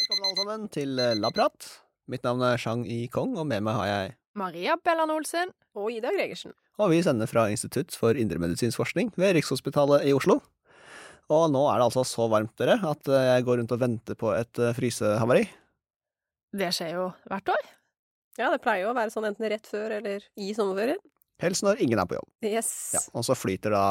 Velkommen alle sammen til eh, Labprat. Mitt navn er Chang I Kong, og med meg har jeg Maria Bellan Olsen. Og Ida Gregersen. Og vi sender fra Institutt for indremedisinsk forskning ved Rikshospitalet i Oslo. Og nå er det altså så varmt, dere, at eh, jeg går rundt og venter på et eh, frysehavari. Det skjer jo hvert år. Ja, det pleier jo å være sånn enten rett før eller i sommerferien. Helst når ingen er på jobb. Yes. Ja, og så flyter da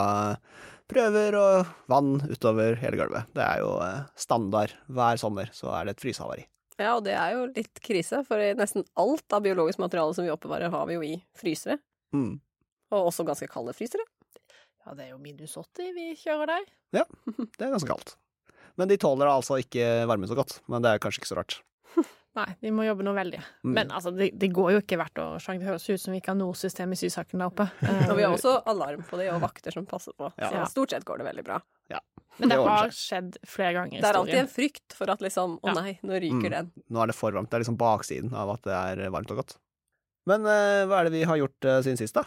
prøver og vann utover hele gulvet. Det er jo eh, standard hver sommer, så er det et frysehavari. Ja, og det er jo litt krise, for nesten alt av biologisk materiale som vi oppbevarer, har vi jo i frysere. Mm. Og også ganske kalde frysere. Ja, det er jo minus 80 vi kjører der. Ja, Det er ganske kaldt. Men de tåler altså ikke varme så godt. Men det er kanskje ikke så rart. Nei, vi må jobbe noe veldig. Mm. Men altså, det, det går jo ikke hvert år. Sjang. Det høres ut som vi ikke har noe system i sysaken der oppe. Og vi har også alarm på det, og vakter som passer på. Ja. Så stort sett går det veldig bra. Men det det har skjedd flere ganger i historien. Det er alltid en frykt for at liksom Å nei, nå ryker Mm. den. Nå er det for varmt. Det er liksom baksiden av at det er varmt og godt. Men uh, hva er det vi har gjort uh, siden sist, da?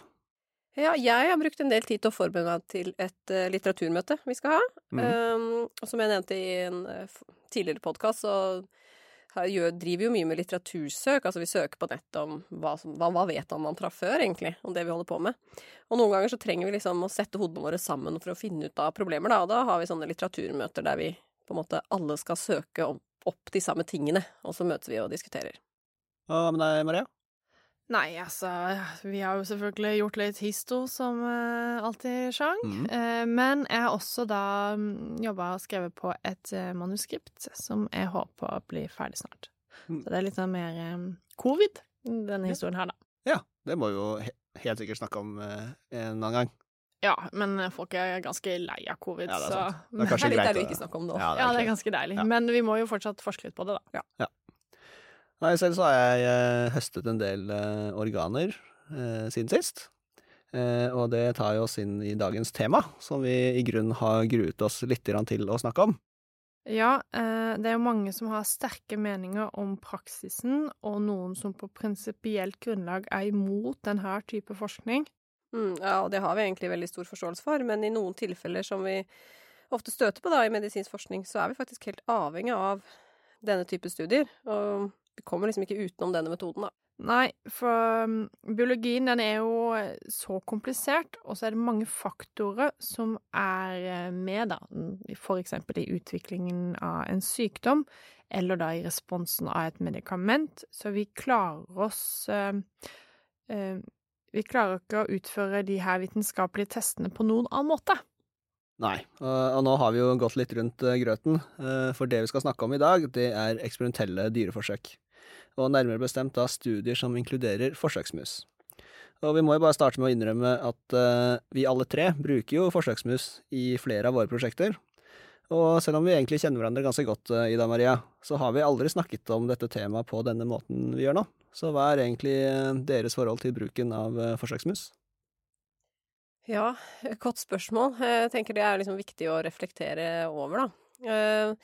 Ja, jeg har brukt en del tid til å forberede meg til et uh, litteraturmøte vi skal ha. Mm. Um, og som jeg nevnte i en tidligere podkast, så driver jo mye med litteratursøk. Altså vi søker på nett om hva, som, hva, hva vet man fra før, egentlig, om det vi holder på med. Og noen ganger så trenger vi liksom å sette hodene våre sammen for å finne ut av problemer, da. Og da har vi sånne litteraturmøter der vi på en måte alle skal søke opp, de samme tingene, og så møtes vi og diskuterer. Og med deg, Maria? Nei, altså, vi har jo selvfølgelig gjort litt histo, som uh, alltid, Sjang. Mm. Uh, men jeg har også da mm, jobba og skrevet på et uh, manuskript som jeg håper blir ferdig snart. Mm. Så det er litt sånn mer um, covid, denne historien her, da. Ja, det må vi jo he helt sikkert snakke om en annen gang. Ja, men folk er ganske lei av covid, Ja, det er så. Det er kanskje det er litt deilig å- ikke snakker om nå. Ja, Ja, det er ganske deilig. Ja. Men vi må jo fortsatt forske litt på det, da. Nei, selv så har jeg eh, høstet en del eh, organer eh, siden sist. Eh, og det tar jo oss inn i dagens tema, som vi i grunnen har gruet oss litt til å snakke om. Ja, eh, det er jo mange som har sterke meninger om praksisen, og noen som på prinsipielt grunnlag er imot denne type forskning. Mm, ja, og det har vi egentlig veldig stor forståelse for, men i noen tilfeller som vi ofte støter på da i medisinsk forskning, så er vi faktisk helt avhengig av denne type studier. Og vi kommer liksom ikke utenom denne metoden, da. Nei, for um, biologien den er jo eh, så komplisert, og så er det mange faktorer som er eh, med, da, for eksempel i utviklingen av en sykdom, eller da i responsen av et medikament, så vi klarer oss eh, Vi klarer ikke å utføre de her vitenskapelige testene på noen annen måte. Nei, og, nå har vi jo gått litt rundt eh, grøten, eh, for det vi skal snakke om i dag, det er eksperimentelle dyreforsøk. Og nærmere bestemt da studier som inkluderer forsøksmus. Og vi må jo bare starte med å innrømme at eh, vi alle tre bruker jo forsøksmus i flere av våre prosjekter. Og selv om vi egentlig kjenner hverandre ganske godt, Ida Maria, så har vi aldri snakket om dette temaet på denne måten vi gjør nå. Så hva er egentlig deres forhold til bruken av forsøksmus? Ja, godt spørsmål. Jeg tenker det er liksom viktig å reflektere over, da. Eh,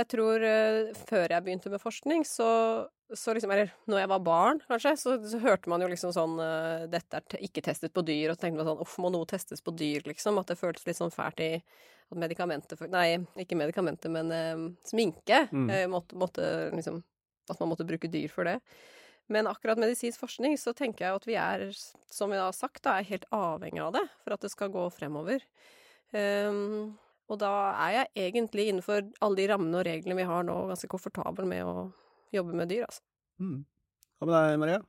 Jeg tror eh, før jeg begynte med forskning, så, så liksom Eller når jeg var barn, kanskje, så, så hørte man jo liksom sånn eh, Dette er ikke testet på dyr, og så tenkte man sånn Uff, må noe testes på dyr, liksom? At det føltes litt sånn fælt i at medikamenter Nei, ikke medikamenter, men um, sminke Mm. måtte, måtte liksom At man måtte bruke dyr for det. Men akkurat medisinsk forskning så tenker jeg at vi er, som vi har sagt, da, er helt avhengig av det for at det skal gå fremover. Um, og da er jeg egentlig innenfor alle de rammene og reglene vi har nå, ganske komfortabel med å jobbe med dyr, altså. Mm. Hva med deg, Maria?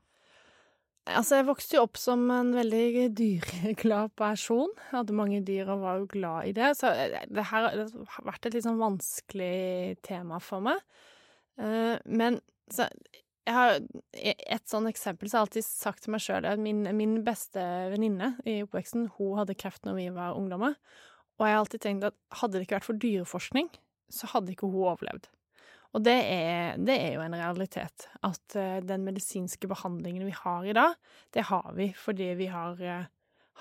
Altså, jeg vokste jo opp som en veldig dyreglad person. Jeg hadde mange dyr og var jo glad i det. Så eh, det her det har vært et litt sånn vanskelig tema for meg. Uh, Men så jeg har et sånn eksempel så har jeg alltid sagt til meg sjøl at min, min beste venninne i oppveksten, hun hadde kreft når vi var ungdommer. Og jeg har alltid tenkt at hadde det ikke vært for dyreforskning, så hadde ikke hun overlevd. Og det er, det er jo en realitet. At eh, den medisinske behandlingen vi har i dag, det har vi fordi vi har eh,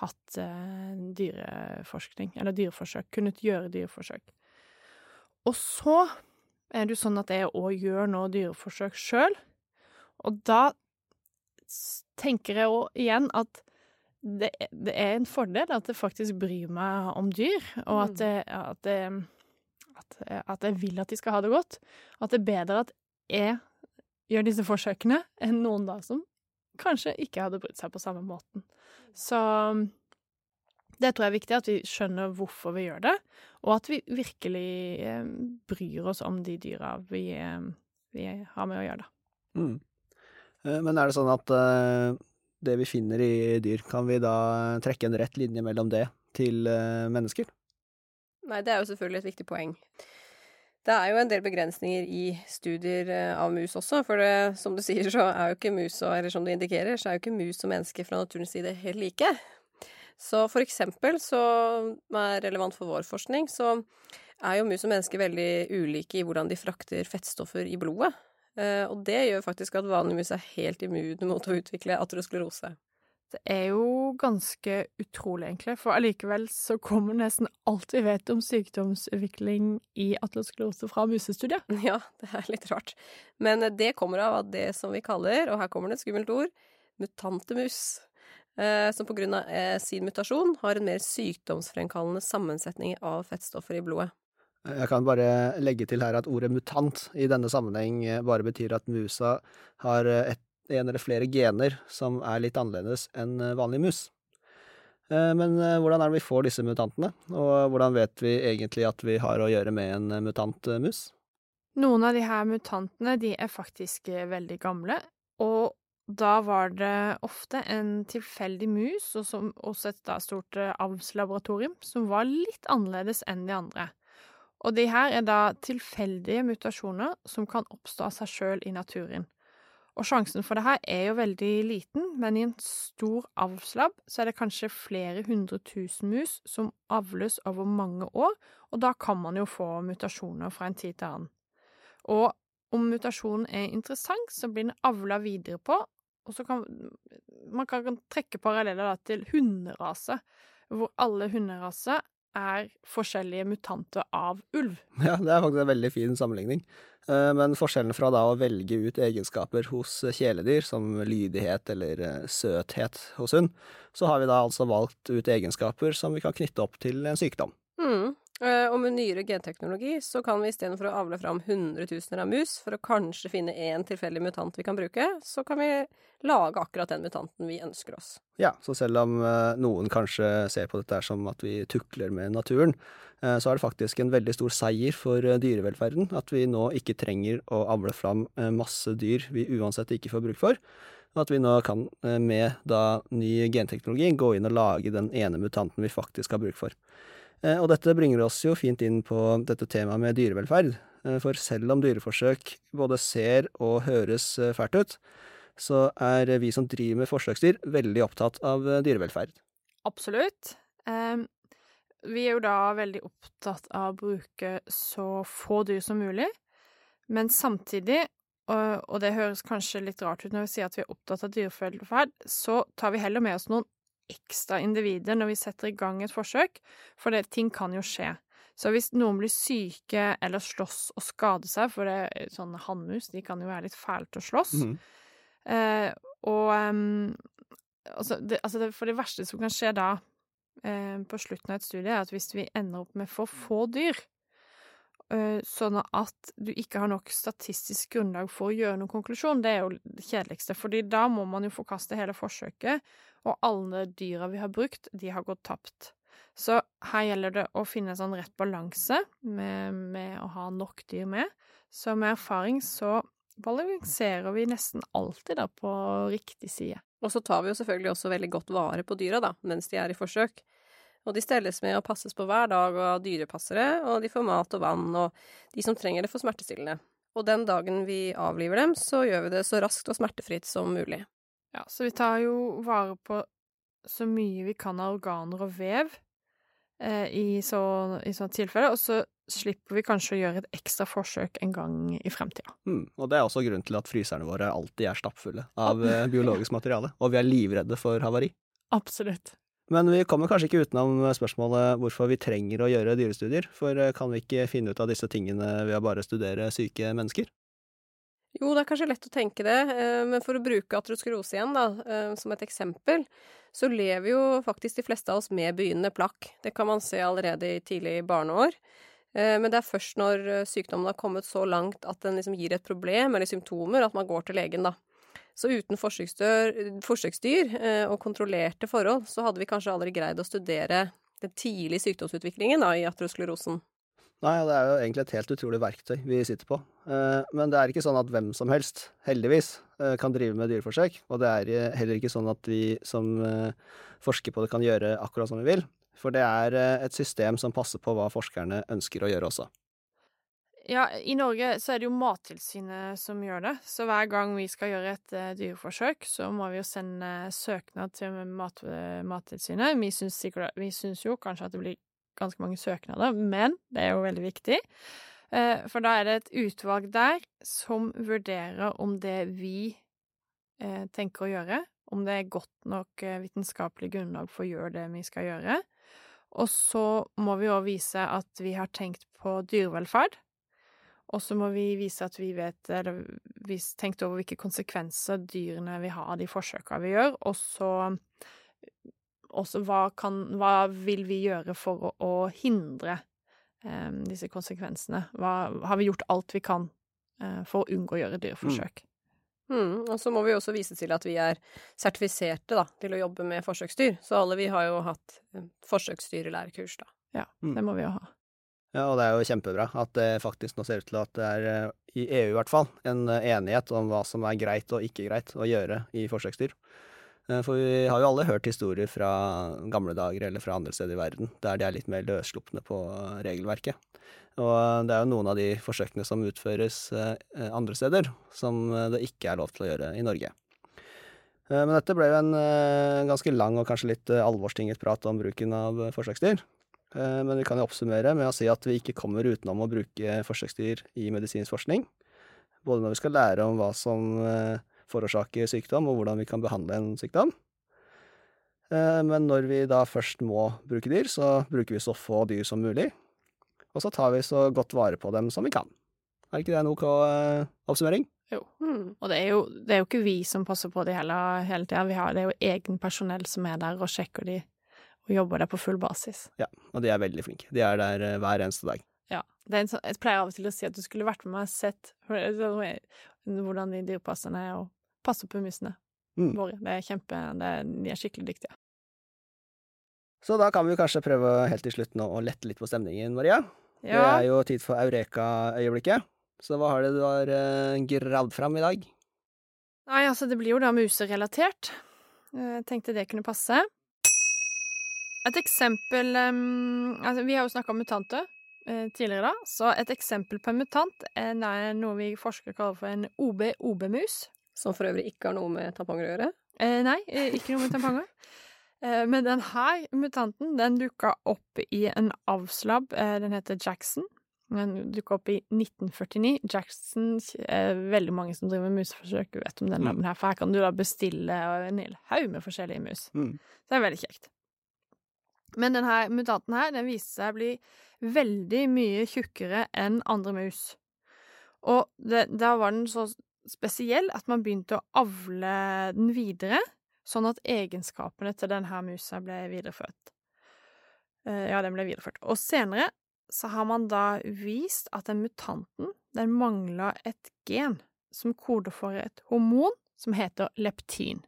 hatt eh, dyreforskning, eller dyreforsøk, kunnet gjøre dyreforsøk. Og så er det jo sånn at jeg òg gjør nå dyreforsøk sjøl. Og da tenker jeg òg igjen at det, det, er en fordel at jeg faktisk bryr meg om dyr, og at, jeg, at, jeg, at, at jeg vil at de skal ha det godt. At det er bedre at jeg gjør disse forsøkene enn noen da som kanskje ikke hadde brydd seg på samme måten. Så det tror jeg er viktig, at vi skjønner hvorfor vi gjør det, og at vi virkelig eh, bryr oss om de dyra vi, eh, vi har med å gjøre, da. Mm. Men er det sånn at det vi finner i dyr, kan vi da trekke en rett linje mellom det til mennesker? Nei, det er jo selvfølgelig et viktig poeng. Det er jo en del begrensninger i studier av mus også, for det, som du sier, så er jo ikke mus, eller som du indikerer, så er jo ikke mus og mennesker fra naturens side helt like. Så for eksempel, så er relevant for vår forskning, så er jo mus og mennesker veldig ulike i hvordan de frakter fettstoffer i blodet. Eh, og det gjør faktisk at vanlig mus er helt immune mot å utvikle atrosklerose. Det er jo ganske utrolig, egentlig, for allikevel så kommer nesten alt vi vet om sykdomsutvikling i atlosklerose fra musestudiet. Ja, det er litt rart. Men det kommer av at det som vi kaller, og her kommer det et skummelt ord, mutante mus, eh, som på grunn av eh, sin mutasjon har en mer sykdomsfremkallende sammensetning av fettstoffer i blodet. Jeg kan bare legge til her at ordet mutant i denne sammenheng bare betyr at musa har et, en eller flere gener som er litt annerledes enn vanlig mus. Men hvordan er det vi får disse mutantene, og hvordan vet vi egentlig at vi har å gjøre med en mutant mus? Noen av de her mutantene de er faktisk veldig gamle, og da var det ofte en tilfeldig mus, og som også et stort avlslaboratorium, som var litt annerledes enn de andre. Og de her er da tilfeldige mutasjoner som kan oppstå av seg sjøl i naturen. Og sjansen for det her er jo veldig liten, men i en stor avlslab så er det kanskje flere hundre tusen mus som avles over mange år, og da kan man jo få mutasjoner fra en tid til annen. Og om mutasjonen er interessant, så blir den avla videre på, og så kan man kan trekke paralleller til hunderase, hvor alle hunderaser er forskjellige mutanter av ulv. Ja, det er faktisk en veldig fin sammenligning. Men forskjellen fra da å velge ut egenskaper hos kjæledyr, som lydighet eller søthet hos hund, så har vi da altså valgt ut egenskaper som vi kan knytte opp til en sykdom. Mm. Og med nyere genteknologi så kan vi istedenfor å avle fram hundretusener av mus for å kanskje finne én tilfeldig mutant vi kan bruke, så kan vi lage akkurat den mutanten vi ønsker oss. Ja, så selv om noen kanskje ser på dette som at vi tukler med naturen, så er det faktisk en veldig stor seier for dyrevelferden at vi nå ikke trenger å avle fram masse dyr vi uansett ikke får bruk for. Og at vi nå kan, med da ny genteknologi, gå inn og lage den ene mutanten vi faktisk har bruk for. Og dette bringer oss jo fint inn på dette temaet med dyrevelferd, for selv om dyreforsøk både ser og høres fælt ut, så er vi som driver med forsøksdyr veldig opptatt av dyrevelferd. Absolutt. Vi er jo da veldig opptatt av å bruke så få dyr som mulig, men samtidig, og det høres kanskje litt rart ut når vi sier at vi er opptatt av dyrevelferd, så tar vi heller med oss noen ekstra individer når vi setter i gang et forsøk, for det, ting kan jo skje. Så hvis noen blir syke eller slåss og skader seg, for det er sånne hannmus, de kan jo være litt fæle til å slåss, mm. eh, og um, altså, det, altså det, For det verste som kan skje da, eh, på slutten av et studie, er at hvis vi ender opp med for få dyr, eh, sånn at du ikke har nok statistisk grunnlag for å gjøre noen konklusjon, det er jo det kjedeligste, fordi da må man jo forkaste hele forsøket, og alle dyra vi har brukt, de har gått tapt. Så her gjelder det å finne en sånn rett balanse med, med, å ha nok dyr med. Så med erfaring så balanserer vi nesten alltid da på riktig side. Og så tar vi jo selvfølgelig også veldig godt vare på dyra, da, mens de er i forsøk. Og de stelles med og passes på hver dag av dyrepassere, og de får mat og vann, og de som trenger det, får smertestillende. Og den dagen vi avliver dem, så gjør vi det så raskt og smertefritt som mulig. Ja, så vi tar jo vare på så mye vi kan av organer og vev eh, i så, i sånne tilfeller, og så slipper vi kanskje å gjøre et ekstra forsøk en gang i fremtida. Mm, og det er også grunnen til at fryserne våre alltid er stappfulle av eh, biologisk materiale, og vi er livredde for havari. Absolutt. Men vi kommer kanskje ikke utenom spørsmålet hvorfor vi trenger å gjøre dyrestudier, for eh, kan vi ikke finne ut av disse tingene ved å bare studere syke mennesker? Jo, det er kanskje lett å tenke det, eh, men for å bruke atrosklerose igjen, da, eh, som et eksempel, så lever jo faktisk de fleste av oss med begynnende plakk. Det kan man se allerede i tidlig barneår. Men det er først når sykdommen har kommet så langt at den liksom gir et problem eller symptomer, at man går til legen, da. Så uten forsøksdyr og kontrollerte forhold, så hadde vi kanskje aldri greid å studere den tidlige sykdomsutviklingen da, i atrosklerosen. Nei, det er jo egentlig et helt utrolig verktøy vi sitter på. Eh, men det er ikke sånn at hvem som helst, heldigvis, eh, kan drive med dyreforsøk. Og det er eh, heller ikke sånn at vi som forsker på det, kan gjøre akkurat som vi vil. For det er et system som passer på hva forskerne ønsker å gjøre også. Ja, i Norge så er det jo Mattilsynet som gjør det. Så hver gang vi skal gjøre et uh, dyreforsøk, så må vi jo sende søknad til mat, Mattilsynet. Vi syns, jo kanskje at det blir ganske mange søknader, men det er jo veldig viktig. Uh, for da er det et utvalg der som vurderer om det vi tenker å gjøre, om det er godt nok vitenskapelig grunnlag for å gjøre det vi skal gjøre. Og så må vi òg vise at vi har tenkt på dyrevelferd. Og så må vi vise at vi vet, eller vi tenkte over hvilke konsekvenser dyrene vil ha av de forsøka vi gjør. Og så også hva, kan, hva vil vi gjøre for å, å hindre eh, disse konsekvensene? Hva, har vi gjort alt vi kan eh, for å unngå å gjøre dyreforsøk? Mm. Mm, og så må vi også vise til at vi er sertifiserte da, til å jobbe med forsøksdyr. Så alle vi har jo hatt eh, forsøksdyrlærekurs, da. Ja, mm. det må vi jo ha. Ja, og det er jo kjempebra at det faktisk nå ser ut til at det er, eh, i EU i hvert fall, en eh, enighet om hva som er greit og ikke greit å gjøre i forsøksdyr. Eh, for vi har jo alle hørt historier fra gamle dager eller fra andre steder i verden, der de er litt mer løsslupne på regelverket. Og det er jo noen av de forsøkene som utføres andre steder, som det ikke er lov til å gjøre i Norge. Men dette ble jo en ganske lang og kanskje litt alvorstinget prat om bruken av forsøksdyr. Men vi kan jo oppsummere med å si at vi ikke kommer utenom å bruke forsøksdyr i medisinsk forskning. Både når vi skal lære om hva som forårsaker sykdom, og hvordan vi kan behandle en sykdom. Eh, men når vi da først må bruke dyr, så bruker vi så få dyr som mulig. Og så tar vi så godt vare på dem som vi kan. Er ikke det en OK eh, oppsummering? Jo. Mm. Og det er, jo, det er, jo, ikke vi som passer på de hele, hele tida. Det er jo egen personell som er der og sjekker de, og jobber der på full basis. Ja, og de er veldig flinke. De er der eh, hver eneste dag. Ja. En, jeg pleier av og til å si at du skulle vært med meg og sett hvordan de dyrepasserne er, og passer på musene mm. våre. Det er kjempe, det er, de er skikkelig dyktige. Så da kan vi kanskje prøve helt til slutt nå å lette litt på stemningen, Maria. Ja. Det er jo tid for Eureka-øyeblikket. Så hva har det du har uh, gravd fram i dag? Nei, altså, det blir jo da muserelatert. Eh, jeg tenkte det kunne passe. Et eksempel um, Altså, vi har jo snakka om mutanter uh, tidligere, da. Så et eksempel på en mutant er noe vi forskere kaller for en OB-OB-mus. Som for øvrig ikke har noe med tamponger å gjøre? Uh, nei, eh, ikke noe med tamponger. eh, men denne mutanten, den dukka opp i en avslabb. Eh, den heter Jackson. Den dukka opp i 1949. Jackson er veldig mange som driver med museforsøk, vet om den laben her, for her kan du da bestille en hel haug med forskjellige mus. Mm. Så det er veldig kjekt. Men denne mutanten her, den viser seg å bli veldig mye tjukkere enn andre mus. Og det, da var den så spesiell at man begynte å avle den videre, sånn at egenskapene til denne musa ble videreført. Eh, ja, den ble videreført. Og senere så har man da vist at den mutanten, den mangla et gen som koder for et hormon som heter leptin.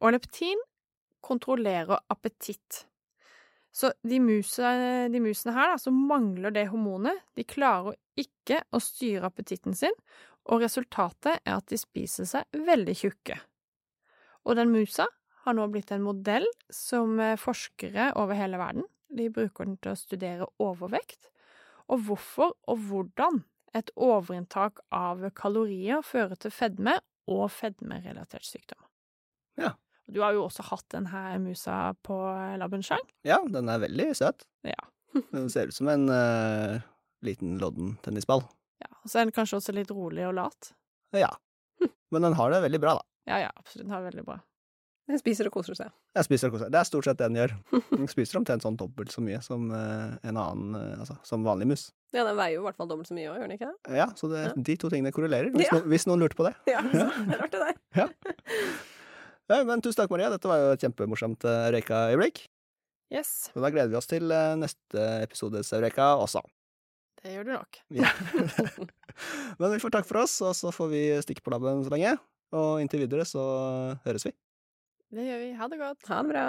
Og leptin kontrollerer appetitt. Så de, muse, de musene her da, som mangler det hormonet, de klarer ikke å styre appetitten sin, og resultatet er at de spiser seg veldig tjukke. Og den musa har nå blitt en modell som eh, forskere over hele verden de bruker den til å studere overvekt, og hvorfor og hvordan et overinntak av kalorier fører til fedme og fedmerelatert sykdom. Ja. Du har jo også hatt denne musa på Labunsjang. Ja, den er veldig søt. Ja. den ser ut som en uh, liten lodden tennisball. Ja, Og så er den kanskje også litt rolig og lat. Ja. Men den har det veldig bra, da. Ja, ja, absolutt. Den har det veldig bra. Den spiser og koser seg. Jeg spiser og koser. seg. Det er stort sett det den gjør. Den spiser omtrent sånn dobbelt så mye som uh, en annen, uh, altså som vanlig mus. Ja, den veier jo i hvert fall dobbelt så mye òg, gjør den ikke det? Ja, så det, Ja. de to tingene korrelerer, hvis, Ja. no, hvis noen lurte på det. Ja, så det er rart det der. Ja, men tusen takk, Maria. Dette var jo et kjempemorsomt Eureka-øyeblikk. Yes, Og da gleder vi oss til eh, neste episodes Eureka også. det gjør du nok. Ja. men vi får takk for oss, og så får vi stikke på labben så lenge. Og inntil videre så høres vi. Det gjør vi. Ha det godt. Ha det bra.